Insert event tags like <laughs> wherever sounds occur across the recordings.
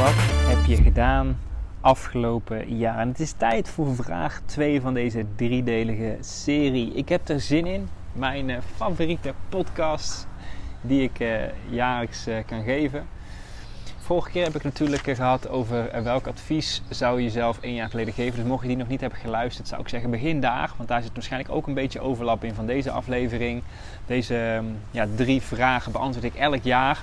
Wat heb je gedaan afgelopen jaar? En het is tijd voor vraag 2 van deze driedelige serie. Ik heb er zin in. Mijn eh, favoriete podcast die ik uh, jaarlijks uh, kan geven. Vorige keer heb ik natuurlijk gehad over welk advies zou je jezelf één jaar geleden geven. Dus mocht je die nog niet hebben geluisterd, zou ik zeggen begin daar. Want daar zit waarschijnlijk ook een beetje overlap in van deze aflevering. Deze um, ja, drie vragen beantwoord ik elk jaar.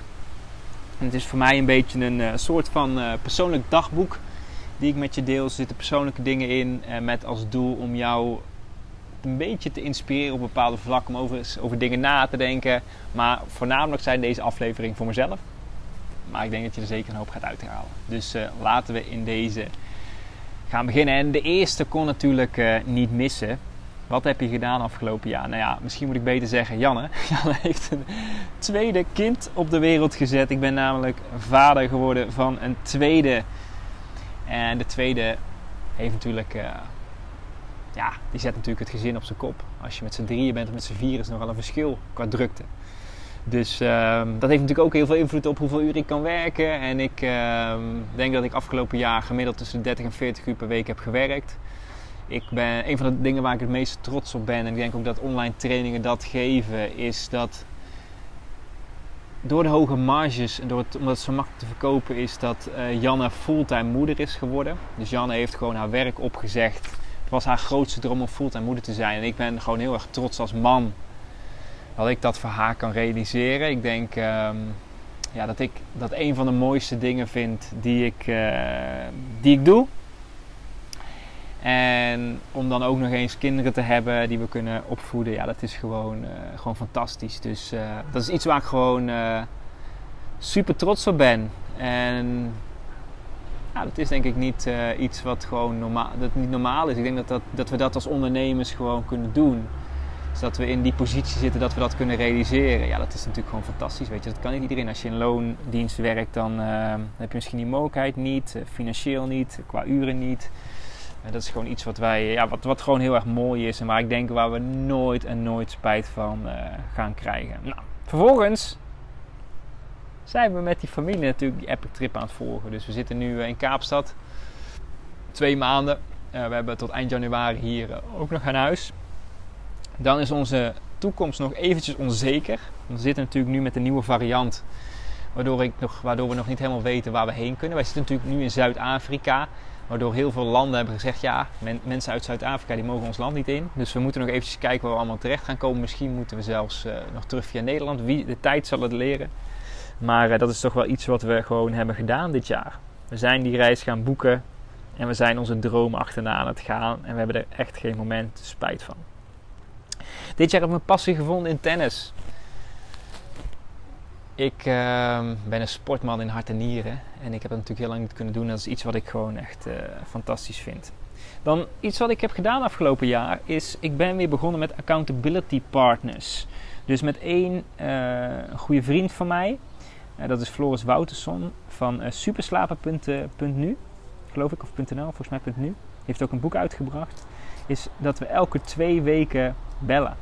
Het is voor mij een beetje een uh, soort van uh, persoonlijk dagboek die ik met je deel. Er zitten persoonlijke dingen in uh, met als doel om jou een beetje te inspireren op bepaalde vlakken, om over, over dingen na te denken. Maar voornamelijk zijn deze afleveringen voor mezelf. Maar ik denk dat je er zeker een hoop gaat uithalen. Dus laten we in deze gaan beginnen. En de eerste kon natuurlijk niet missen. Wat heb je gedaan afgelopen jaar? Nou ja, misschien moet ik beter zeggen Janne. <laughs> Janne heeft een tweede kind op de wereld gezet. Ik ben namelijk vader geworden van een tweede. En de tweede heeft natuurlijk... Uh, ja, die zet natuurlijk het gezin op zijn kop. Als je met z'n drieën bent of met z'n vier is nogal een verschil qua drukte. Dus uh, dat heeft natuurlijk ook heel veel invloed op hoeveel uur ik kan werken. En ik uh, denk dat ik afgelopen jaar gemiddeld tussen 30 en 40 uur per week heb gewerkt ik ben, een van de dingen waar ik het meest trots op ben, en ik denk ook dat online trainingen dat geven, is dat door de hoge marges en door het, omdat het zo makkelijk te verkopen is, dat uh, Janne fulltime moeder is geworden. Dus Janne heeft gewoon haar werk opgezegd. Het was haar grootste droom om fulltime moeder te zijn. En ik ben gewoon heel erg trots als man dat ik dat voor haar kan realiseren. Ik denk um, ja, dat ik dat een van de mooiste dingen vind die ik, uh, die ik doe. En om dan ook nog eens kinderen te hebben die we kunnen opvoeden, ja, dat is gewoon, uh, gewoon fantastisch. Dus uh, dat is iets waar ik gewoon uh, super trots op ben. En ja, dat is denk ik niet iets wat gewoon normaal, dat niet normaal is. Ik denk dat, dat, dat we dat als ondernemers gewoon kunnen doen. Dus dat we in die positie zitten dat we dat kunnen realiseren. Ja, dat is natuurlijk gewoon fantastisch. Weet je, dat kan niet iedereen. Als je in loondienst werkt, dan heb je misschien die mogelijkheid niet, financieel niet, qua uren niet. En dat is gewoon iets wat wij, ja, wat, wat gewoon heel erg mooi is en waar ik denk waar we nooit en nooit spijt van uh, gaan krijgen. Nou, vervolgens zijn we met die familie natuurlijk die epic trip aan het volgen. Dus we zitten nu in Kaapstad, twee maanden. Uh, we hebben tot eind januari hier ook nog aan huis. Dan is onze toekomst nog eventjes onzeker. We zitten natuurlijk nu met een nieuwe variant. Waardoor, ik nog, waardoor we nog niet helemaal weten waar we heen kunnen. Wij zitten natuurlijk nu in Zuid-Afrika. Waardoor heel veel landen hebben gezegd: ja, men, mensen uit Zuid-Afrika die mogen ons land niet in. Dus we moeten nog eventjes kijken waar we allemaal terecht gaan komen. Misschien moeten we zelfs uh, nog terug via Nederland. Wie, de tijd zal het leren. Maar uh, dat is toch wel iets wat we gewoon hebben gedaan dit jaar. We zijn die reis gaan boeken en we zijn onze droom achterna aan het gaan. En we hebben er echt geen moment spijt van. Dit jaar heb ik mijn passie gevonden in tennis. Ik uh, ben een sportman in hart en nieren. En ik heb het natuurlijk heel lang niet kunnen doen. Dat is iets wat ik gewoon echt uh, fantastisch vind. Dan iets wat ik heb gedaan afgelopen jaar is... Ik ben weer begonnen met accountability partners. Dus met één uh, goede vriend van mij. Uh, dat is Floris Wouterson van superslapen.nu. Geloof ik, of .nl, volgens mij .nu. Heeft ook een boek uitgebracht. Is dat we elke twee weken bellen.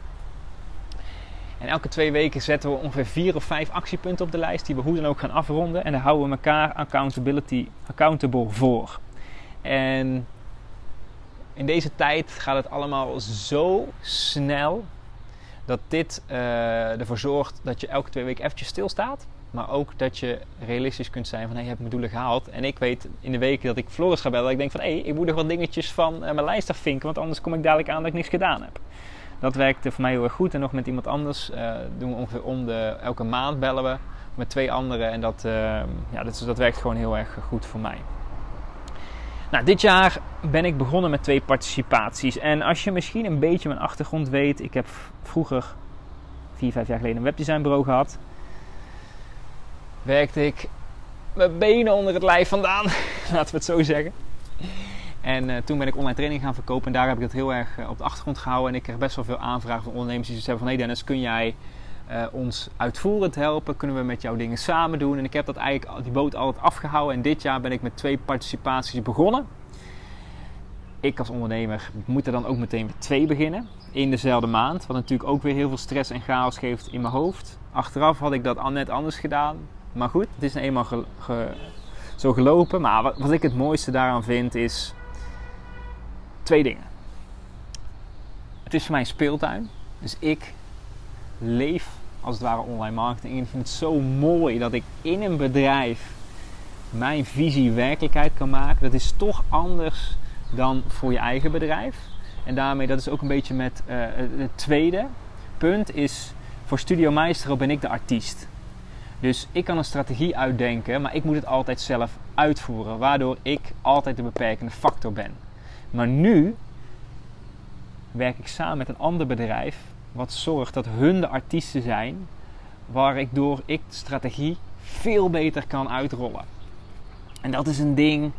En elke twee weken zetten we ongeveer vier of vijf actiepunten op de lijst die we hoe dan ook gaan afronden. En daar houden we elkaar accountability, accountable voor. En in deze tijd gaat het allemaal zo snel dat dit uh, ervoor zorgt dat je elke twee weken eventjes stilstaat. Maar ook dat je realistisch kunt zijn van hey, je hebt mijn doelen gehaald. En ik weet in de weken dat ik Floris ga bellen, dat ik denk van hé, hey, ik moet nog wat dingetjes van uh, mijn lijst afvinken. Want anders kom ik dadelijk aan dat ik niks gedaan heb. Dat werkte voor mij heel erg goed. En nog met iemand anders uh, doen we ongeveer om de elke maand bellen we met twee anderen. En dat, uh, ja, dat, dat werkt gewoon heel erg goed voor mij. Nou, dit jaar ben ik begonnen met twee participaties. En als je misschien een beetje mijn achtergrond weet, ik heb vroeger, vier, vijf jaar geleden, een webdesignbureau gehad. Werkte ik mijn benen onder het lijf vandaan. <laughs> Laten we het zo zeggen. En uh, toen ben ik online training gaan verkopen. En daar heb ik het heel erg uh, op de achtergrond gehouden. En ik kreeg best wel veel aanvragen van ondernemers die zeiden van... Hé Dennis, kun jij uh, ons uitvoerend helpen? Kunnen we met jou dingen samen doen? En ik heb dat eigenlijk, die boot altijd afgehouden. En dit jaar ben ik met twee participaties begonnen. Ik als ondernemer moet er dan ook meteen met twee beginnen. In dezelfde maand. Wat natuurlijk ook weer heel veel stress en chaos geeft in mijn hoofd. Achteraf had ik dat net anders gedaan. Maar goed, het is nou eenmaal zo gelopen. Maar wat ik het mooiste daaraan vind is twee dingen. Het is voor mij een speeltuin. Dus ik leef als het ware online marketing. En ik vind het zo mooi dat ik in een bedrijf mijn visie werkelijkheid kan maken. Dat is toch anders dan voor je eigen bedrijf. En daarmee, dat is ook een beetje met uh, het tweede punt, is voor Studio Maestro ben ik de artiest. Dus ik kan een strategie uitdenken, maar ik moet het altijd zelf uitvoeren. Waardoor ik altijd de beperkende factor ben. Maar nu werk ik samen met een ander bedrijf wat zorgt dat hun de artiesten zijn waar ik door ik de strategie veel beter kan uitrollen. En dat is een ding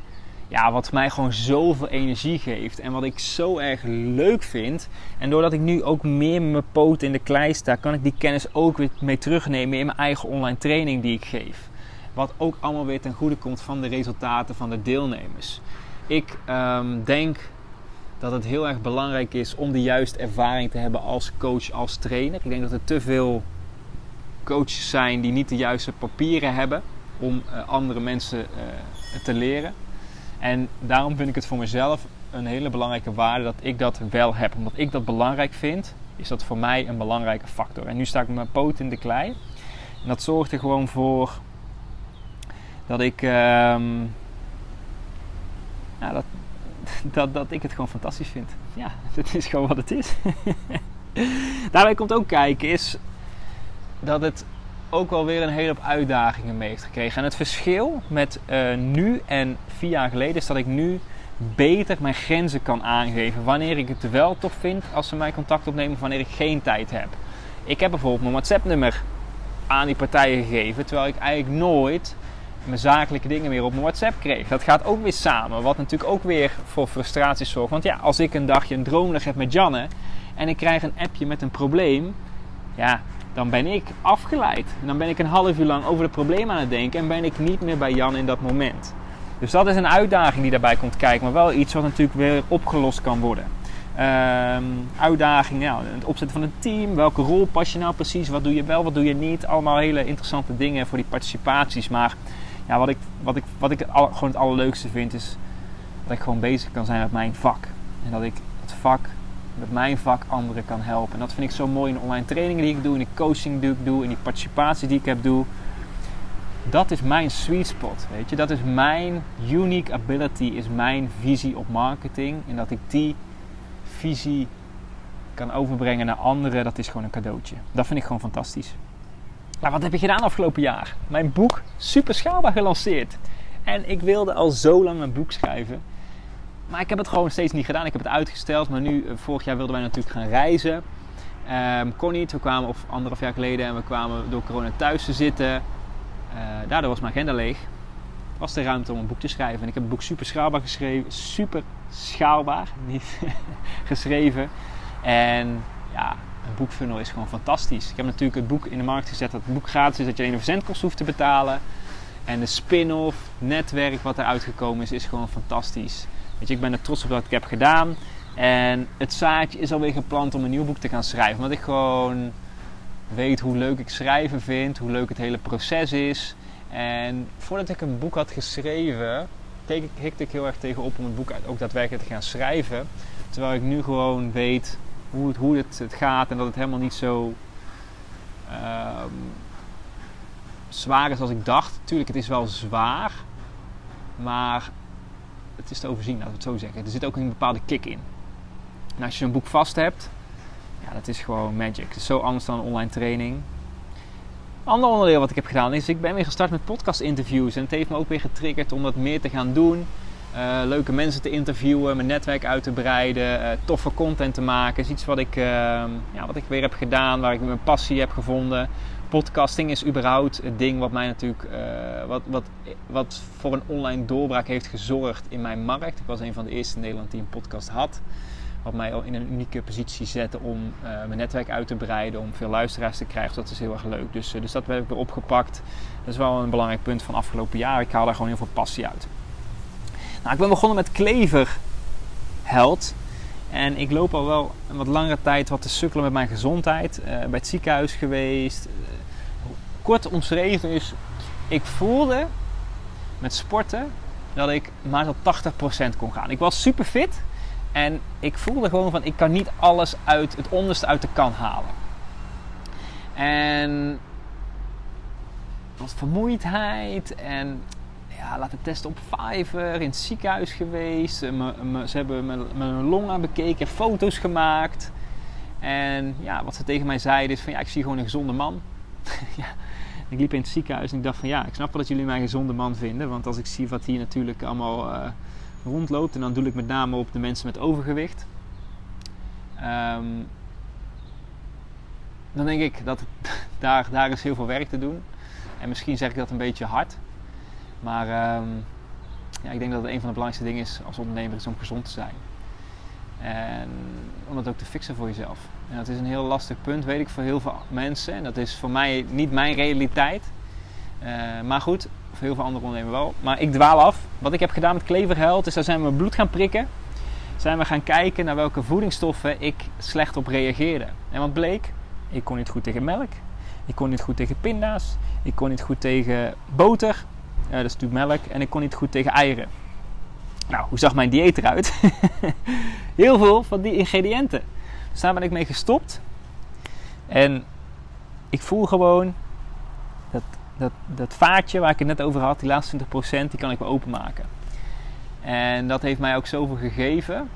ja, wat mij gewoon zoveel energie geeft en wat ik zo erg leuk vind. En doordat ik nu ook meer mijn poot in de klei sta, kan ik die kennis ook weer mee terugnemen in mijn eigen online training die ik geef. Wat ook allemaal weer ten goede komt van de resultaten van de deelnemers. Ik um, denk dat het heel erg belangrijk is om de juiste ervaring te hebben als coach, als trainer. Ik denk dat er te veel coaches zijn die niet de juiste papieren hebben om uh, andere mensen uh, te leren. En daarom vind ik het voor mezelf een hele belangrijke waarde dat ik dat wel heb. Omdat ik dat belangrijk vind, is dat voor mij een belangrijke factor. En nu sta ik met mijn poot in de klei. En dat zorgt er gewoon voor dat ik. Um, ja, dat, <laughs> dat, dat ik het gewoon fantastisch vind. Ja, <laughs> het is gewoon wat het is. <laughs> Daarbij komt ook kijken is dat het ook wel weer een hele hoop uitdagingen mee heeft gekregen. En het verschil met uh, nu en vier jaar geleden is dat ik nu beter mijn grenzen kan aangeven. Wanneer ik het wel tof vind als ze mij contact opnemen, wanneer ik geen tijd heb. Ik heb bijvoorbeeld mijn WhatsApp-nummer aan die partijen gegeven, terwijl ik eigenlijk nooit mijn zakelijke dingen meer op mijn WhatsApp kreeg. Dat gaat ook weer samen, wat natuurlijk ook weer voor frustraties zorgt. Want ja, als ik een dagje een droomdag heb met Janne en ik krijg een appje met een probleem, ja, dan ben ik afgeleid. En dan ben ik een half uur lang over het probleem aan het denken en ben ik niet meer bij Jan in dat moment. Dus dat is een uitdaging die daarbij komt kijken, maar wel iets wat natuurlijk weer opgelost kan worden. Um, uitdaging, nou, het opzetten van een team, welke rol pas je nou precies, wat doe je wel, wat doe je niet. Allemaal hele interessante dingen voor die participaties. Maar ja, wat ik, wat ik, wat ik gewoon het allerleukste vind is dat ik gewoon bezig kan zijn met mijn vak. En dat ik het vak met mijn vak anderen kan helpen. En dat vind ik zo mooi in de online trainingen die ik doe, in de coaching die ik doe, in die participatie die ik heb doe. Dat is mijn sweet spot, weet je. Dat is mijn unique ability, is mijn visie op marketing. En dat ik die visie kan overbrengen naar anderen, dat is gewoon een cadeautje. Dat vind ik gewoon fantastisch. Nou, wat heb je gedaan afgelopen jaar? Mijn boek super schaalbaar gelanceerd. En ik wilde al zo lang een boek schrijven. Maar ik heb het gewoon steeds niet gedaan. Ik heb het uitgesteld. Maar nu, vorig jaar wilden wij natuurlijk gaan reizen. Kon niet. We kwamen, of anderhalf jaar geleden, en we kwamen door corona thuis te zitten. Uh, daardoor was mijn agenda leeg. Was de ruimte om een boek te schrijven. En ik heb het boek super schaalbaar geschreven. Super schaalbaar, niet <laughs> geschreven. En ja, een boekfunnel is gewoon fantastisch. Ik heb natuurlijk het boek in de markt gezet dat het boek gratis is, dat je alleen verzendkosten hoeft te betalen. En de spin-off, netwerk wat eruit gekomen is, is gewoon fantastisch. Weet je, ik ben er trots op dat ik heb gedaan. En het zaadje is alweer geplant om een nieuw boek te gaan schrijven. Omdat ik gewoon weet hoe leuk ik schrijven vind, hoe leuk het hele proces is. En voordat ik een boek had geschreven, hikte ik heel erg tegenop om het boek ook daadwerkelijk te gaan schrijven. Terwijl ik nu gewoon weet hoe het, hoe het, het gaat en dat het helemaal niet zo um, zwaar is als ik dacht. Tuurlijk, het is wel zwaar, maar het is te overzien, laten we het zo zeggen. Er zit ook een bepaalde kick in. En als je een boek vast hebt, ja, dat is gewoon magic. Het is zo anders dan een online training. Ander onderdeel wat ik heb gedaan is, ik ben weer gestart met podcast interviews. En het heeft me ook weer getriggerd om dat meer te gaan doen. Uh, leuke mensen te interviewen, mijn netwerk uit te breiden, uh, toffe content te maken. is iets wat ik, uh, ja, wat ik weer heb gedaan, waar ik mijn passie heb gevonden. podcasting is überhaupt het ding wat mij natuurlijk, wat, wat, wat voor een online doorbraak heeft gezorgd in mijn markt. Ik was een van de eerste in Nederland die een podcast had. Wat mij al in een unieke positie zette om mijn netwerk uit te breiden, om veel luisteraars te krijgen. Dat is heel erg leuk. Dus, dus dat heb ik weer opgepakt. Dat is wel een belangrijk punt van afgelopen jaar. Ik haal daar gewoon heel veel passie uit. Nou, ik ben begonnen met kleverheld. En ik loop al wel een wat langere tijd wat te sukkelen met mijn gezondheid. Uh, bij het ziekenhuis geweest. Uh, kort omschreven is, ik voelde met sporten dat ik maar tot 80% kon gaan. Ik was super fit. En ik voelde gewoon van, ik kan niet alles uit het onderste uit de kan halen. En wat vermoeidheid en ja, laten testen op Fiverr, in het ziekenhuis geweest. Eh, ze hebben mijn longen bekeken, foto's gemaakt. En ja, wat ze tegen mij zeiden is van ja, ik zie gewoon een gezonde man. <laughs> ja, ik liep in het ziekenhuis en ik dacht van ja, ik snap wel dat jullie mij een gezonde man vinden. Want als ik zie wat hier natuurlijk allemaal uh, rondloopt, en dan doe ik met name op de mensen met overgewicht. Um, dan denk ik dat <laughs> daar, daar is heel veel werk te doen. En misschien zeg ik dat een beetje hard. Maar ehm, ja, ik denk dat het een van de belangrijkste dingen is als ondernemer is om gezond te zijn. En om dat ook te fixen voor jezelf. En dat is een heel lastig punt, weet ik, voor heel veel mensen. En dat is voor mij niet mijn realiteit. Uh, maar goed, voor heel veel andere ondernemers wel. Maar ik dwaal af. Wat ik heb gedaan met Kleverheld is, daar zijn we bloed gaan prikken. Zijn we gaan kijken naar welke voedingsstoffen ik slecht op reageerde. En wat bleek? Ik kon niet goed tegen melk. Ik kon niet goed tegen pinda's. Ik kon niet goed tegen boter. Uh, dat is natuurlijk melk. En ik kon niet goed tegen eieren. Nou, hoe zag mijn dieet eruit? <laughs> Heel veel van die ingrediënten. Dus daar ben ik mee gestopt. En ik voel gewoon dat, dat, dat vaatje waar ik het net over had, die laatste 20%, die kan ik weer openmaken. En dat heeft mij ook zoveel gegeven.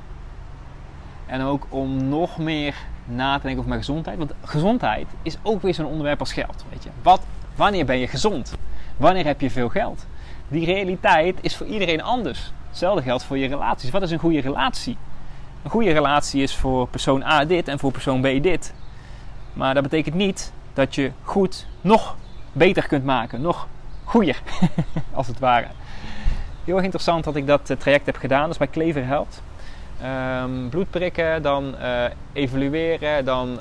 En ook om nog meer na te denken over mijn gezondheid. Want gezondheid is ook weer zo'n onderwerp als geld. Weet je. Wat, wanneer ben je gezond? Wanneer heb je veel geld? Die realiteit is voor iedereen anders. Hetzelfde geldt voor je relaties. Wat is een goede relatie? Een goede relatie is voor persoon A dit en voor persoon B dit. Maar dat betekent niet dat je goed nog beter kunt maken. Nog goeier, <laughs> als het ware. Heel erg interessant dat ik dat eh, traject heb gedaan. Dus bij Klever helpt. Um, bloed prikken, dan uh, evalueren, dan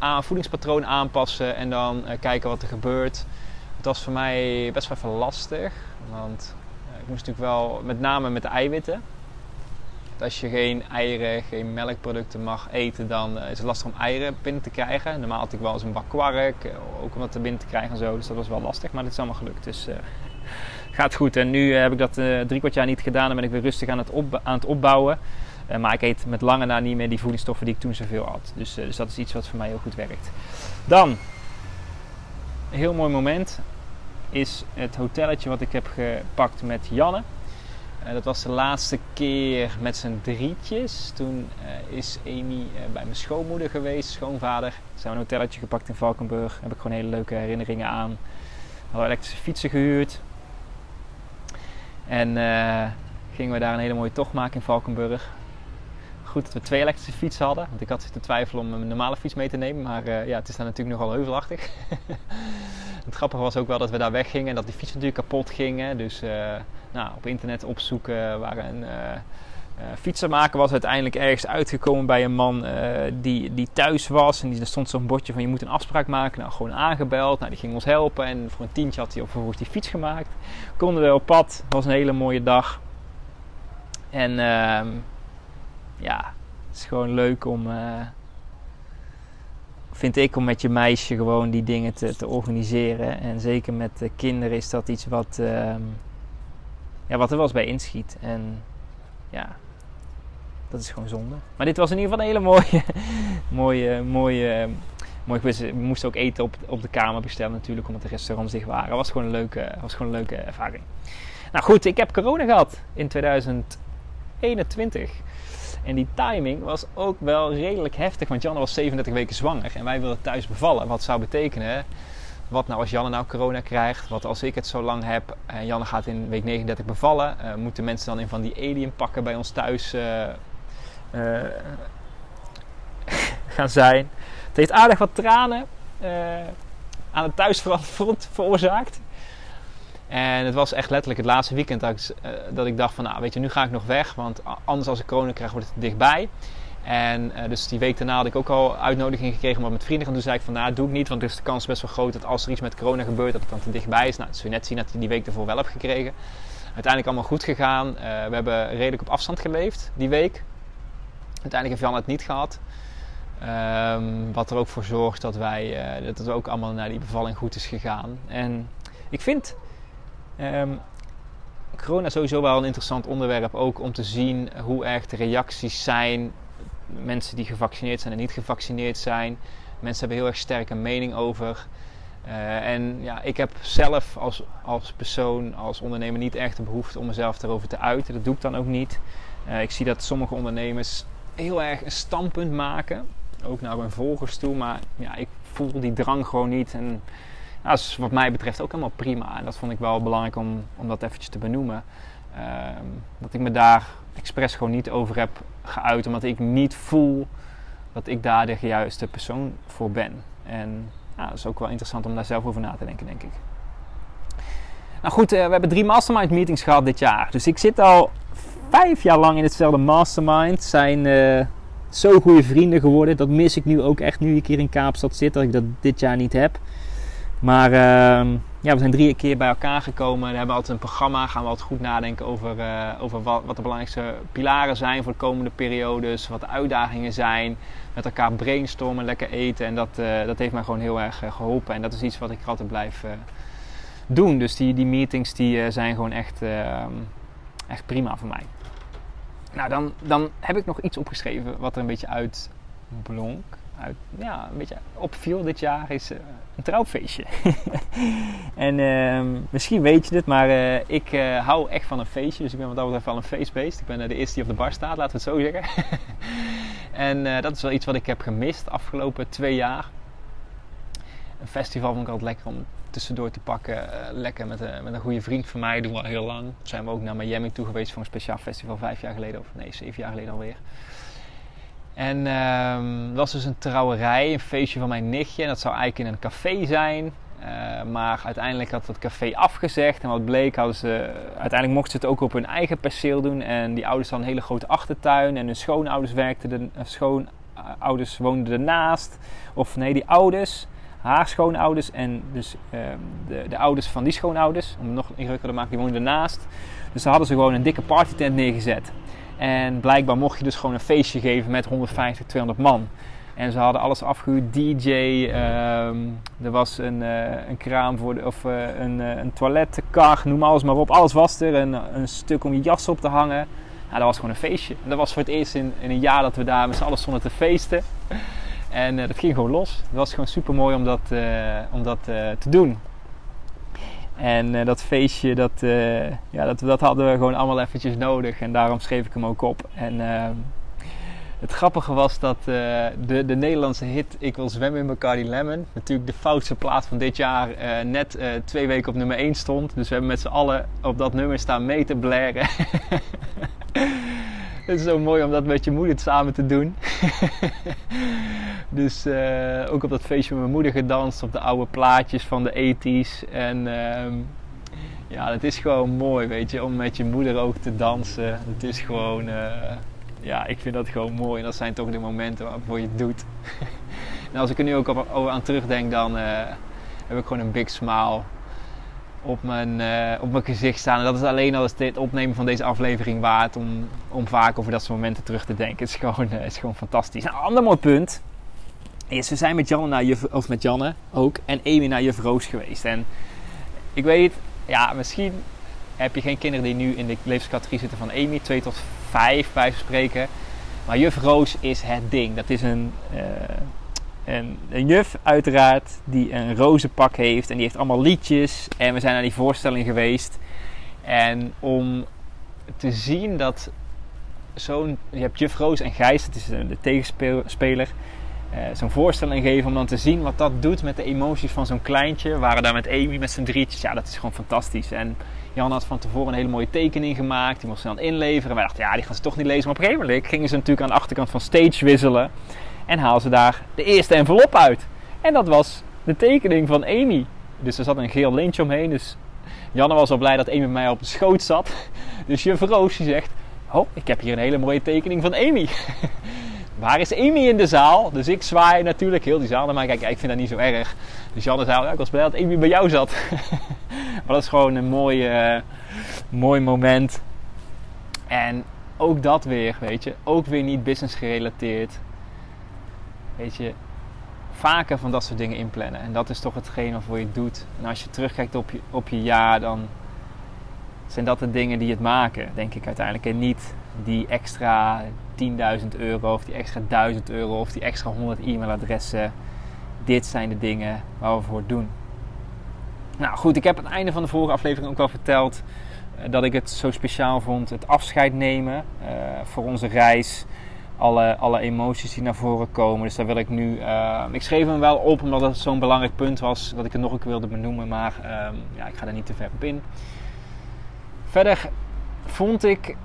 uh, voedingspatroon aanpassen en dan kijken wat er gebeurt. Het was voor mij best wel even lastig, want ik moest natuurlijk wel, met name met de eiwitten. Als je geen eieren, geen melkproducten mag eten, dan is het lastig om eieren binnen te krijgen. Normaal had ik wel eens een bak kwark, ook om dat er binnen te krijgen en zo. Dus dat was wel lastig, maar dit is allemaal gelukt. Dus <laughs> gaat goed. En nu heb ik dat drie kwart jaar niet gedaan. Dan ben ik weer rustig aan het, aan het opbouwen. Uh, maar ik eet met lange na niet meer die voedingsstoffen die ik toen zoveel had. Dus, uh, dus dat is iets wat voor mij heel goed werkt. Dan, een heel mooi moment is het hotelletje wat ik heb gepakt met Janne. Uh, dat was de laatste keer met z'n drietjes. Toen is Amy bij mijn schoonmoeder geweest, schoonvader. Zijn we een hotelletje gepakt in Valkenburg. Daar heb ik gewoon hele leuke herinneringen aan. We hadden elektrische fietsen gehuurd. En gingen we daar een hele mooie tocht maken in Valkenburg goed dat we twee elektrische fietsen hadden. Want ik had zitten twijfelen om een normale fiets mee te nemen. Maar uh, ja, het is daar natuurlijk nogal heuvelachtig. <laughs> het grappige was ook wel dat we daar weggingen en dat die fietsen natuurlijk kapot gingen. Dus uh, nou, op internet opzoeken waar een uh, fietsenmaker was uiteindelijk ergens uitgekomen bij een man die, die thuis was. En die, er stond zo'n bordje van je moet een afspraak maken. Nou, gewoon aangebeld. Nou, die ging ons helpen. En voor een tientje had hij vervolgens die fiets gemaakt. Konden we op pad. Was een hele mooie dag. En ehm, ja, het is gewoon leuk om, uh, vind ik, om met je meisje gewoon die dingen te, te organiseren. En zeker met de kinderen is dat iets wat, uh, ja, wat er wel eens bij inschiet. En ja, dat is gewoon zonde. Maar dit was in ieder geval een hele mooie, <laughs> mooie, mooie, mooi We moesten ook eten op, op de kamer bestellen natuurlijk, omdat de restaurants dicht waren. Was gewoon een leuke, was gewoon een leuke ervaring. Nou goed, ik heb corona gehad in 2021. En die timing was ook wel redelijk heftig, want Janne was 37 weken zwanger en wij wilden thuis bevallen. Wat zou betekenen, wat nou als Janne nou corona krijgt, wat als ik het zo lang heb en Janne gaat in week 39 bevallen, uh, moeten mensen dan in van die alien pakken bij ons thuis uh, uh, <laughs> gaan zijn. Het heeft aardig wat tranen aan het thuisfront veroorzaakt. En het was echt letterlijk het laatste weekend dat ik, uh, dat ik dacht van, nou weet je, nu ga ik nog weg. Want anders als ik corona krijg, wordt het dichtbij. En uh, dus die week daarna had ik ook al uitnodiging gekregen om wat met vrienden gaan doen. zei ik van, nou doe ik niet, want dus de kans is best wel groot dat als er iets met corona gebeurt, dat het dan te dichtbij is. Nou, dat zul je net zien dat ik die week ervoor wel heb gekregen. Uiteindelijk allemaal goed gegaan. Uh, we hebben redelijk op afstand geleefd die week. Uiteindelijk heeft Jan het niet gehad. Um, wat er ook voor zorgt dat wij dat het ook allemaal naar die bevalling goed is gegaan. En ik vind um, corona sowieso wel een interessant onderwerp. Ook om te zien hoe erg de reacties zijn. Mensen die gevaccineerd zijn en niet gevaccineerd zijn. Mensen hebben heel erg sterke mening over. Uh, en ja, ik heb zelf als, als persoon, als ondernemer niet echt de behoefte om mezelf erover te uiten. Dat doe ik dan ook niet. Uh, ik zie dat sommige ondernemers heel erg een standpunt maken. Ook naar hun volgers toe. Maar ja, ik voel die drang gewoon niet. En nou, dat is wat mij betreft ook helemaal prima. En dat vond ik wel belangrijk om, om dat eventjes te benoemen. Uh, dat ik me daar expres gewoon niet over heb geuit. Omdat ik niet voel dat ik daar de juiste persoon voor ben. En ja, dat is ook wel interessant om daar zelf over na te denken, denk ik. Nou goed, uh, we hebben drie mastermind meetings gehad dit jaar. Dus ik zit al vijf jaar lang in hetzelfde mastermind. Zijn uh, zo goede vrienden geworden. Dat mis ik nu ook echt nu ik hier in Kaapstad zit. Dat ik dat dit jaar niet heb. Maar uh, ja, we zijn drie keer bij elkaar gekomen. We hebben altijd een programma. Gaan we altijd goed nadenken over, uh, over wat, wat, de belangrijkste pilaren zijn voor de komende periodes. Wat de uitdagingen zijn. Met elkaar brainstormen, lekker eten. En dat, uh, dat heeft mij gewoon heel erg uh, geholpen. En dat is iets wat ik altijd blijf doen. Dus die, die meetings die, zijn gewoon echt, ehm, echt prima voor mij. Nou, dan, dan heb ik nog iets opgeschreven wat er een beetje uitblonk. Uit, ja, een beetje opviel dit jaar is een trouwfeestje. <laughs> en uh, misschien weet je dit, maar uh, ik uh, hou echt van een feestje. Dus ik ben wat dat betreft wel een feestbeest. Ik ben de eerste die op de bar staat, laten we het zo zeggen. <laughs> en dat is wel iets wat ik heb gemist de afgelopen twee jaar. Een festival vond ik altijd lekker om tussendoor te pakken. lekker met, met een goede vriend van mij, doen we al heel lang. Zijn we ook naar Miami toe geweest voor een speciaal festival vijf jaar geleden. Of nee, zeven jaar geleden alweer. En dat was dus een trouwerij, een feestje van mijn nichtje. En dat zou eigenlijk in een café zijn. Uh, maar uiteindelijk had het café afgezegd. En wat bleek, hadden ze, uiteindelijk mochten ze het ook op hun eigen perceel doen. En die ouders hadden een hele grote achtertuin. En hun schoonouders werkten, de, uh, schoonouders woonden ernaast. Of nee, die ouders, haar schoonouders en dus uh, de, de, ouders van die schoonouders, om het nog ingewikkelder te maken, die woonden ernaast. Dus daar hadden ze gewoon een dikke partytent neergezet. En blijkbaar mocht je dus gewoon een feestje geven met 150, 200 man. En ze hadden alles afgehuurd, DJ, um, er was een, uh, een kraam voor de, of uh, een, uh, een toiletkar, noem alles maar op. Alles was er, een, een stuk om je jas op te hangen. Nou, dat was gewoon een feestje. Dat was voor het eerst in, in een jaar dat we daar met z'n allen stonden te feesten. En dat ging gewoon los. Het was gewoon super mooi om dat, om dat te doen. En uh, dat feestje, dat, uh, ja, dat, dat hadden we gewoon allemaal eventjes nodig. En daarom schreef ik hem ook op. En uh, het grappige was dat de, de Nederlandse hit Ik wil zwemmen in Bacardi Lemon... natuurlijk de foutste plaat van dit jaar net twee weken op nummer 1 stond. Dus we hebben met z'n allen op dat nummer staan mee te blaren. <laughs> <laughs> Het is zo mooi om dat met je moeder samen te doen. <laughs> dus uh, ook op dat feestje met mijn moeder gedanst op de oude plaatjes van de 80s. En uh, ja, het is gewoon mooi, weet je, om met je moeder ook te dansen. Het is gewoon, uh, ja, ik vind dat gewoon mooi. En dat zijn toch de momenten waarvoor je het doet. en <laughs> als ik er nu ook over aan terugdenk, dan uh, heb ik gewoon een big smile op mijn, uh, op mijn gezicht staan. En dat is alleen al het opnemen van deze aflevering waard om, om vaak over dat soort momenten terug te denken. Het is gewoon, uh, is gewoon fantastisch. Een ander mooi punt is, we zijn met Janne naar juf, of met Janne ook en Amy naar juf Roos geweest. En ik weet, ja, misschien heb je geen kinderen die nu in de levenscategorie zitten van Amy, 2 tot 5 bij spreken. Maar juf Roos is het ding. Dat is een... Uh, een, juf uiteraard die een rozenpak heeft en die heeft allemaal liedjes. En we zijn naar die voorstelling geweest. En om te zien dat zo'n... Je hebt juf Roos en Gijs, dat is de tegenspeler. Uh, zo'n voorstelling geven om dan te zien wat dat doet met de emoties van zo'n kleintje. We waren daar met Amy met z'n drietjes. Ja, dat is gewoon fantastisch. En Jan had van tevoren een hele mooie tekening gemaakt. Die moest ze dan inleveren. En wij dachten, ja, die gaan ze toch niet lezen. Maar op een gegeven moment gingen ze natuurlijk aan de achterkant van stage wisselen. En haalden ze daar de eerste envelop uit. En dat was de tekening van Amy. Dus er zat een geel lintje omheen. Dus Janne was al blij dat Amy bij mij op de schoot zat. <laughs> Dus juf Roos die zegt... Oh, ik heb hier een hele mooie tekening van Amy. <laughs> Waar is Amy in de zaal? Dus ik zwaai natuurlijk heel die zaal mij. Kijk, ik vind dat niet zo erg. Dus Janne zei, ja, ik was blij dat Amy bij jou zat. <laughs> maar dat is gewoon een mooi, uh, mooi moment. En ook dat weer, weet je. Ook weer niet business gerelateerd. Weet je, vaker van dat soort dingen inplannen. En dat is toch hetgeen waarvoor je het doet. En als je terugkijkt op je, op je jaar, dan zijn dat de dingen die het maken, denk ik uiteindelijk. En niet die extra 10.000 euro of die extra 1000 euro of die extra 100 e-mailadressen. Dit zijn de dingen waar we voor doen. Nou goed, ik heb aan het einde van de vorige aflevering ook wel verteld eh, dat ik het zo speciaal vond. Het afscheid nemen uh, voor onze reis. Alle, alle emoties die naar voren komen. Dus daar wil ik nu. Uh, ik schreef hem wel op omdat het zo'n belangrijk punt was dat ik het nog een keer wilde benoemen. Maar uh, ja, ik ga er niet te ver op in. Verder vond ik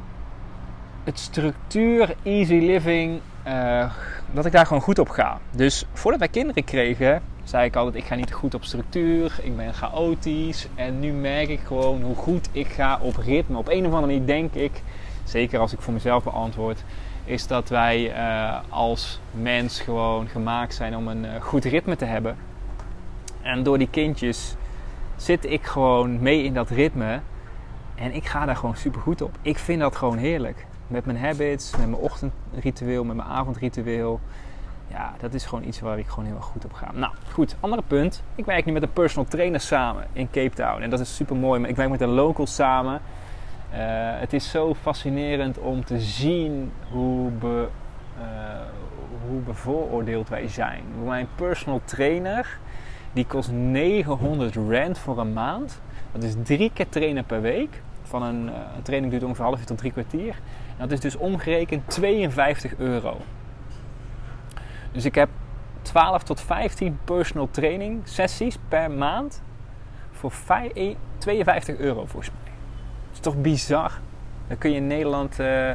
het structuur, easy living, uh, dat ik daar gewoon goed op ga. Dus voordat wij kinderen kregen, zei ik altijd: ik ga niet goed op structuur, ik ben chaotisch. En nu merk ik gewoon hoe goed ik ga op ritme. Op een of andere manier denk ik, zeker als ik voor mezelf beantwoord, is dat wij uh, als mens gewoon gemaakt zijn om een uh, goed ritme te hebben. En door die kindjes zit ik gewoon mee in dat ritme. En ik ga daar gewoon super goed op. Ik vind dat gewoon heerlijk. Met mijn habits, met mijn ochtendritueel, met mijn avondritueel. Ja, dat is gewoon iets waar ik gewoon heel erg goed op ga. Nou, goed. Andere punt. Ik werk nu met een personal trainer samen in Cape Town. En dat is super mooi. Maar ik werk met een local samen. Uh, het is zo fascinerend om te zien hoe, be, uh, hoe bevooroordeeld wij zijn. Mijn personal trainer, die kost 900 rand voor een maand. Dat is drie keer trainen per week. Van een, uh, een training duurt ongeveer half uur tot drie kwartier. Dat is dus omgerekend 52 euro. Dus ik heb 12 tot 15 personal training sessies per maand voor 52 euro volgens mij. Is toch bizar? Dan kun je in Nederland, uh,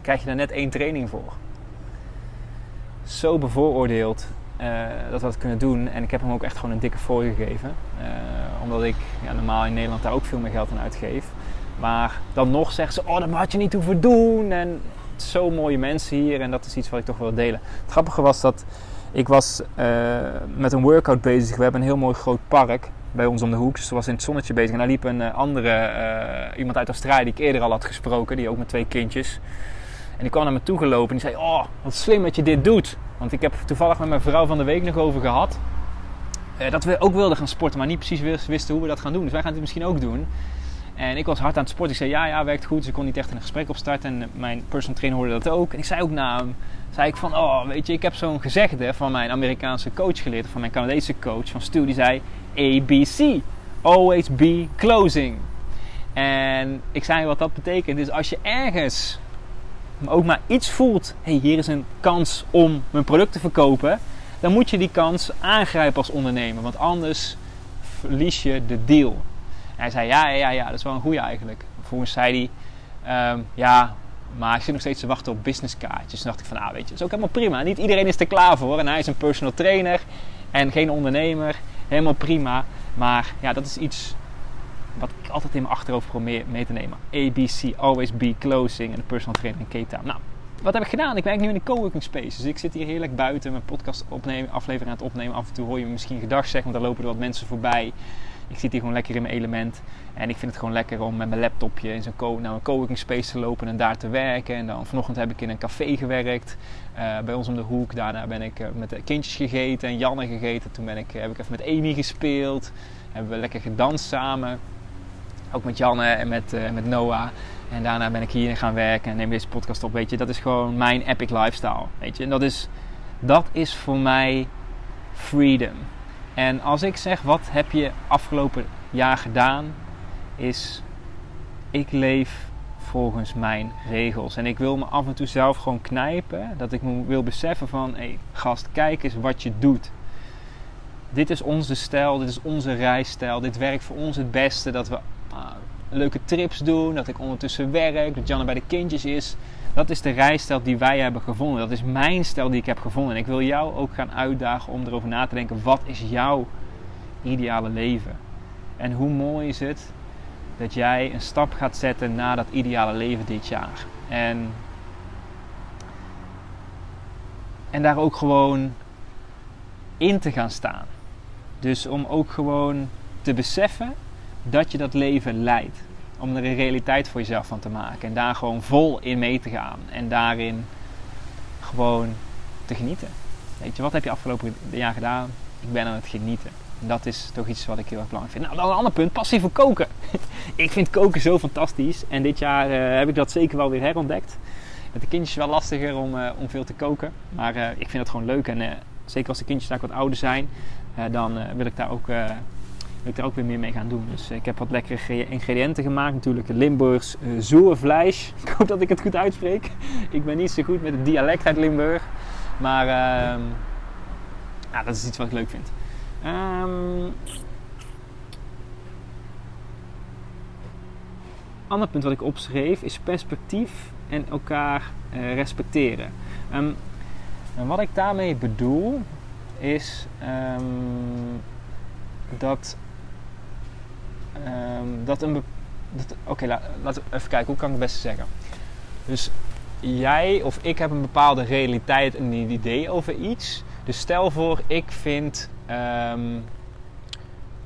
krijg je daar net één training voor. Zo bevooroordeeld uh, dat we dat kunnen doen. En ik heb hem ook echt gewoon een dikke fooi gegeven. Uh, omdat ik ja, normaal in Nederland daar ook veel meer geld aan uitgeef. Maar dan nog zeggen ze, oh dat had je niet hoeven doen. En zo mooie mensen hier en dat is iets wat ik toch wil delen. Het grappige was dat ik was met een workout bezig. We hebben een heel mooi groot park bij ons om de hoek. Dus ze was in het zonnetje bezig. En daar liep een uh, andere, uh, iemand uit Australië die ik eerder al had gesproken. Die ook met twee kindjes. En die kwam naar me toe gelopen en die zei, oh wat slim dat je dit doet. Want ik heb toevallig met mijn vrouw van de week nog over gehad. dat we ook wilden gaan sporten, maar niet precies wisten hoe we dat gaan doen. Dus wij gaan dit misschien ook doen. En ik was hard aan het sporten. Ik zei ja, ja, werkt goed. Dus ik kon niet echt een gesprek opstarten. En mijn personal trainer hoorde dat ook. En ik zei ook na hem, zei ik van, oh, weet je, ik heb zo'n gezegde van mijn Amerikaanse coach geleerd. Van mijn Canadese coach van Stu. Die zei ABC. Always be closing. En ik zei wat dat betekent. Dus als je ergens ook maar iets voelt. hey, hier is een kans om mijn product te verkopen. Dan moet je die kans aangrijpen als ondernemer. Want anders verlies je de deal hij zei, ja, ja, ja, dat is wel een goede eigenlijk. Vervolgens zei hij, um, ja, maar ik zit nog steeds te wachten op businesskaartjes. Toen dacht ik van, ah, weet je, is ook helemaal prima. Niet iedereen is er klaar voor. En hij is een personal trainer en geen ondernemer. Helemaal prima. Maar ja, dat is iets wat ik altijd in mijn achterhoofd probeer mee te nemen. ABC, always be closing en de personal trainer in Cape. Nou, wat heb ik gedaan? Ik werk nu in de coworking space. Dus ik zit hier heerlijk buiten mijn podcast opnemen, aflevering aan het opnemen. Af en toe hoor je me misschien gedag zeggen, want dan lopen er wat mensen voorbij. Ik zit hier gewoon lekker in mijn element. En ik vind het gewoon lekker om met mijn laptopje in zo'n co naar een coworking space te lopen en daar te werken. En dan vanochtend heb ik in een café gewerkt. Uh, bij ons om de hoek. Daarna ben ik uh, met de kindjes gegeten en Janne gegeten. Toen ben ik, heb ik even met Amy gespeeld. Hebben we lekker gedanst samen. Ook met Janne en met, met Noah. En daarna ben ik hier gaan werken en neem deze podcast op. Weet je, dat is gewoon mijn epic lifestyle. Weet je, en dat is, dat is voor mij freedom. En als ik zeg wat heb je afgelopen jaar gedaan, is ik leef volgens mijn regels. En ik wil me af en toe zelf gewoon knijpen. Dat ik me wil beseffen van, hé hey, gast, kijk eens wat je doet. Dit is onze stijl, dit is onze reisstijl. Dit werkt voor ons het beste. Dat we uh, leuke trips doen, dat ik ondertussen werk, dat Janne bij de kindjes is. Dat is de rijstijl die wij hebben gevonden. Dat is mijn stijl die ik heb gevonden. En ik wil jou ook gaan uitdagen om erover na te denken. Wat is jouw ideale leven? En hoe mooi is het dat jij een stap gaat zetten naar dat ideale leven dit jaar. En, en daar ook gewoon in te gaan staan. Dus om ook gewoon te beseffen dat je dat leven leidt. Om er een realiteit voor jezelf van te maken. En daar gewoon vol in mee te gaan. En daarin gewoon te genieten. Weet je, wat heb je afgelopen jaar gedaan? Ik ben aan het genieten. En dat is toch iets wat ik heel erg belangrijk vind. Nou, dan een ander punt, passie voor koken. <laughs> ik vind koken zo fantastisch. En dit jaar uh, heb ik dat zeker wel weer herontdekt. Met de kindjes wel lastiger om, uh, om veel te koken. Maar uh, ik vind het gewoon leuk. En zeker als de kindjes daar wat ouder zijn, dan wil ik daar ook wil ik daar ook weer meer mee gaan doen. Dus ik heb wat lekkere ingrediënten gemaakt. Natuurlijk Limburgs uh, zoervlees. <laughs> Ik hoop dat ik het goed uitspreek. ik ben niet zo goed met het dialect uit Limburg. Maar uh, ja, dat is iets wat ik leuk vind. Um, ander punt wat ik opschreef is perspectief en elkaar uh, respecteren. Um, en wat ik daarmee bedoel is dat, dat een. Oké, okay, laten we even kijken, hoe kan ik het beste zeggen? Dus jij of ik heb een bepaalde realiteit en een idee over iets. Dus stel voor, ik vind Um,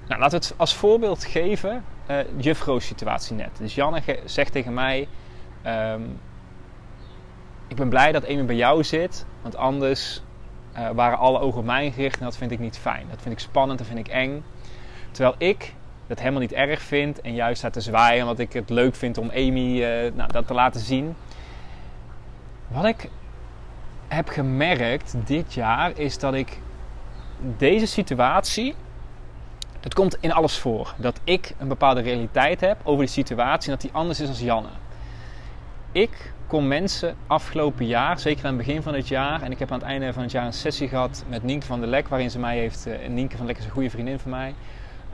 nou, laten we het als voorbeeld geven. Uh, juffrouw's situatie net. Dus Janne zegt tegen mij: um, Ik ben blij dat Amy bij jou zit, want anders uh, waren alle ogen op mij gericht en dat vind ik niet fijn. Dat vind ik spannend, dat vind ik eng. Terwijl ik dat helemaal niet erg vind en juist sta te zwaaien omdat ik het leuk vind om Amy uh, nou, dat te laten zien. Wat ik heb gemerkt dit jaar is dat ik deze situatie, dat komt in alles voor. Dat ik een bepaalde realiteit heb over die situatie en dat die anders is als Janne. Ik kom mensen afgelopen jaar, zeker aan het begin van het jaar, en ik heb aan het einde van het jaar een sessie gehad met Nienke van der Lek, waarin ze mij heeft, uh, Nienke van der Lek is een goede vriendin van mij,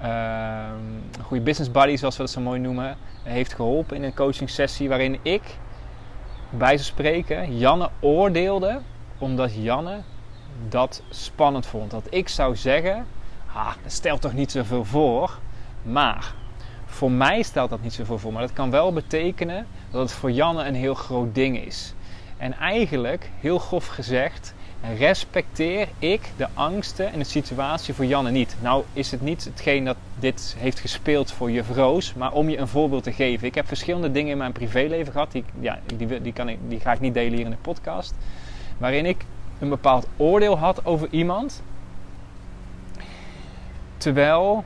een goede business buddy zoals we dat zo mooi noemen, heeft geholpen in een coaching sessie waarin ik, bij ze spreken, Janne oordeelde omdat Janne dat spannend vond. Dat ik zou zeggen, ah, dat stelt toch niet zoveel voor. Maar voor mij stelt dat niet zoveel voor. Maar dat kan wel betekenen dat het voor Janne een heel groot ding is. En eigenlijk, heel grof gezegd, respecteer ik de angsten en de situatie voor Janne niet. Nou is het niet hetgeen dat dit heeft gespeeld voor je Roos, maar om je een voorbeeld te geven. Ik heb verschillende dingen in mijn privéleven gehad, die, ja, die, die, kan ik, die ga ik niet delen hier in de podcast. Waarin ik een bepaald oordeel had over iemand. Terwijl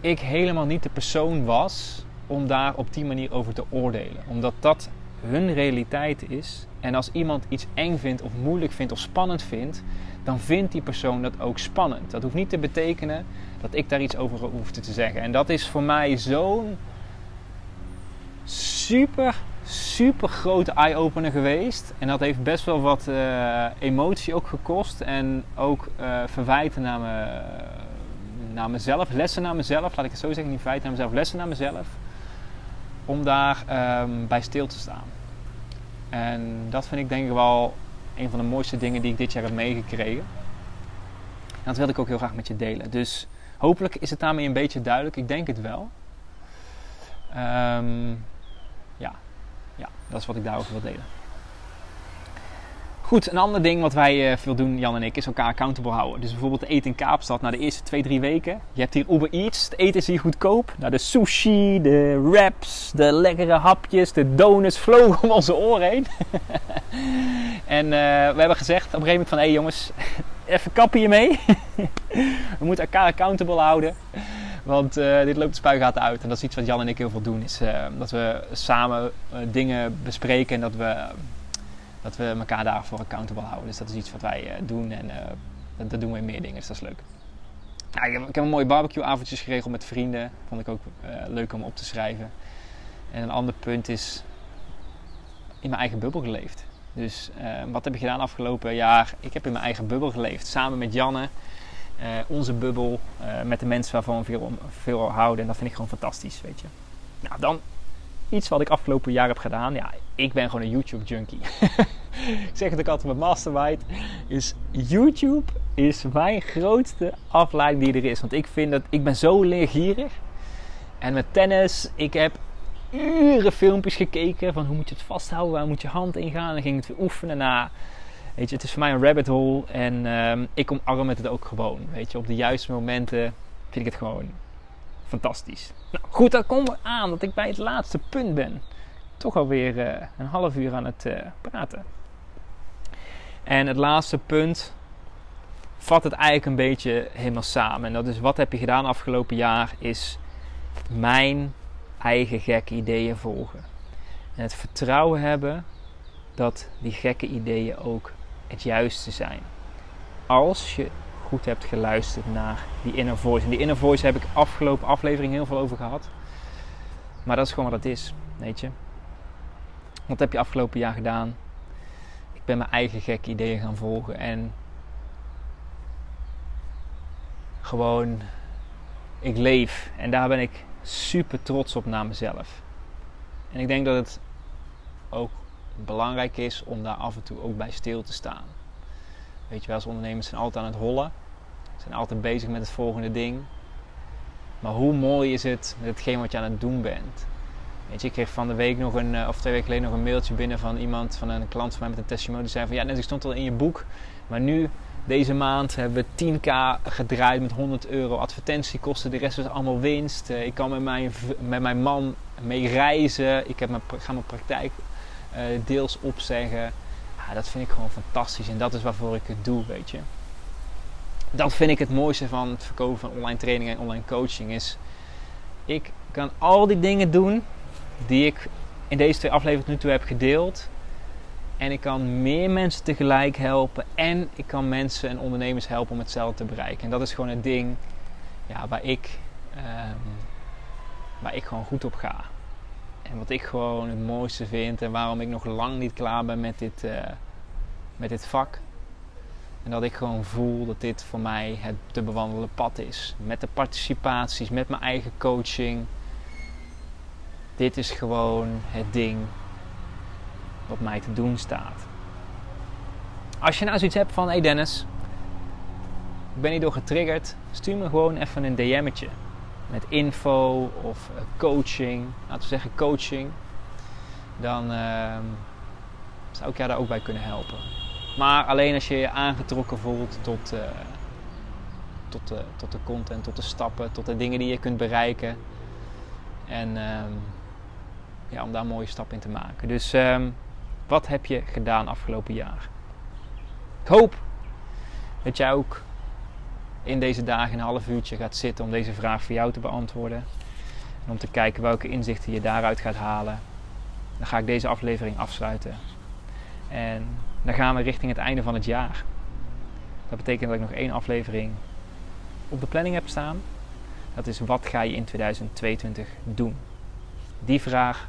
ik helemaal niet de persoon was om daar op die manier over te oordelen. Omdat dat hun realiteit is. En als iemand iets eng vindt of moeilijk vindt of spannend vindt, dan vindt die persoon dat ook spannend. Dat hoeft niet te betekenen dat ik daar iets over hoef te zeggen. En dat is voor mij zo'n super super grote eye-opener geweest. En dat heeft best wel wat uh, emotie ook gekost. En ook uh, verwijten naar, me, naar mezelf, lessen naar mezelf. Laat ik het zo zeggen, niet verwijten naar mezelf, lessen naar mezelf. Om daar um, bij stil te staan. En dat vind ik denk ik wel een van de mooiste dingen die ik dit jaar heb meegekregen. En dat wil ik ook heel graag met je delen. Dus hopelijk is het daarmee een beetje duidelijk. Ik denk het wel. Um, ja, ja, dat is wat ik daarover wil delen. Goed, een ander ding wat wij uh, veel doen, Jan en ik, is elkaar accountable houden. Dus bijvoorbeeld eten in Kaapstad, na de eerste twee, drie weken. Je hebt hier Uber Eats, het eten is hier goedkoop. Nou, de sushi, de wraps, de lekkere hapjes, de donuts vlogen om onze oren heen. <laughs> en uh, we hebben gezegd op een gegeven moment van, hé hey jongens, <laughs> even kappen je mee. <laughs> we moeten elkaar accountable houden. Want uh, dit loopt de spuigaten uit. En dat is iets wat Jan en ik heel veel doen. Is dat we samen dingen bespreken en dat we, dat we elkaar daarvoor accountable houden. Dus dat is iets wat wij doen. En dat, dat, doen we in meer dingen. Dus dat is leuk. Ik, heb, ik, een mooie barbecue avondjes geregeld met vrienden. Vond ik ook leuk om op te schrijven. En een ander punt is in mijn eigen bubbel geleefd. Dus wat heb ik gedaan afgelopen jaar? Ik heb in mijn eigen bubbel geleefd. Samen met Janne. Onze bubbel met de mensen waarvan we veel, veel houden. En dat vind ik gewoon fantastisch, weet je. Nou, dan iets wat ik afgelopen jaar heb gedaan. Ja, ik ben gewoon een YouTube junkie. <laughs> <laughs> ik zeg het ook altijd met Mastermind. Is YouTube is mijn grootste afleiding die er is. Want ik vind dat ik ben zo leergierig. En met tennis, ik heb uren filmpjes gekeken van hoe moet je het vasthouden, waar moet je hand in gaan. Dan ging het weer oefenen na. Weet je, het is voor mij een rabbit hole en um, ik omarm het ook gewoon. Weet je, op de juiste momenten vind ik het gewoon fantastisch. Nou goed, dan komen we aan dat ik bij het laatste punt ben. Toch alweer uh, een half uur aan het uh, praten. En het laatste punt vat het eigenlijk een beetje helemaal samen. En dat is wat heb je gedaan afgelopen jaar is mijn eigen gekke ideeën volgen. En het vertrouwen hebben dat die gekke ideeën ook het juiste zijn. Als je goed hebt geluisterd naar die inner voice. En die inner voice heb ik afgelopen aflevering heel veel over gehad. Maar dat is gewoon wat het is, weet je. Wat heb je afgelopen jaar gedaan? Ben mijn eigen gekke ideeën gaan volgen en gewoon ik leef en daar ben ik super trots op naar mezelf. En ik denk dat het ook belangrijk is om daar af en toe ook bij stil te staan. Weet je wel, als ondernemers zijn altijd aan het hollen. Zijn altijd bezig met het volgende ding. Maar hoe mooi is het met hetgeen wat je aan het doen bent? Weet je, ik kreeg van de week nog een, eh, of twee weken geleden nog een mailtje binnen van iemand, van een klant van mij met een testimonial. Die zei van ja, net ik stond al in je boek, maar nu deze maand hebben we 10k gedraaid met 100 euro advertentiekosten. De rest was allemaal winst. Eh, ik kan met mijn, met mijn man mee reizen. Ik heb mijn, ga mijn praktijk uh, deels opzeggen. Ja, dat vind ik gewoon fantastisch. En dat is waarvoor ik het doe, weet je. Dat vind ik het mooiste van het verkopen van online training en online coaching. Is ik kan al die dingen doen die ik in deze twee afleveringen nu toe heb gedeeld. En ik kan meer mensen tegelijk helpen. En ik kan mensen en ondernemers helpen om hetzelfde te bereiken. En dat is gewoon een ding ja, waar, ik, um, waar ik gewoon goed op ga. En wat ik gewoon het mooiste vind. En waarom ik nog lang niet klaar ben met dit, uh, met dit vak. En dat ik gewoon voel dat dit voor mij het te bewandelen pad is. Met de participaties, met mijn eigen coaching. Dit is gewoon het ding wat mij te doen staat. Als je nou zoiets hebt van, hey Dennis, ik ben hierdoor getriggerd, stuur me gewoon even een DM'tje. Met info of eh, coaching, laten we zeggen coaching. Dan uh, zou ik jou daar ook bij kunnen helpen. Maar alleen als je je aangetrokken voelt tot, uh, tot, de, tot de content, tot de stappen, tot de dingen die je kunt bereiken. En uh, ja, om daar een mooie stap in te maken. Dus um, wat heb je gedaan afgelopen jaar? Ik hoop dat jij ook in deze dagen een half uurtje gaat zitten om deze vraag voor jou te beantwoorden. En om te kijken welke inzichten je daaruit gaat halen. Dan ga ik deze aflevering afsluiten. En dan gaan we richting het einde van het jaar. Dat betekent dat ik nog één aflevering op de planning heb staan. Dat is wat ga je in 2022 doen? Die vraag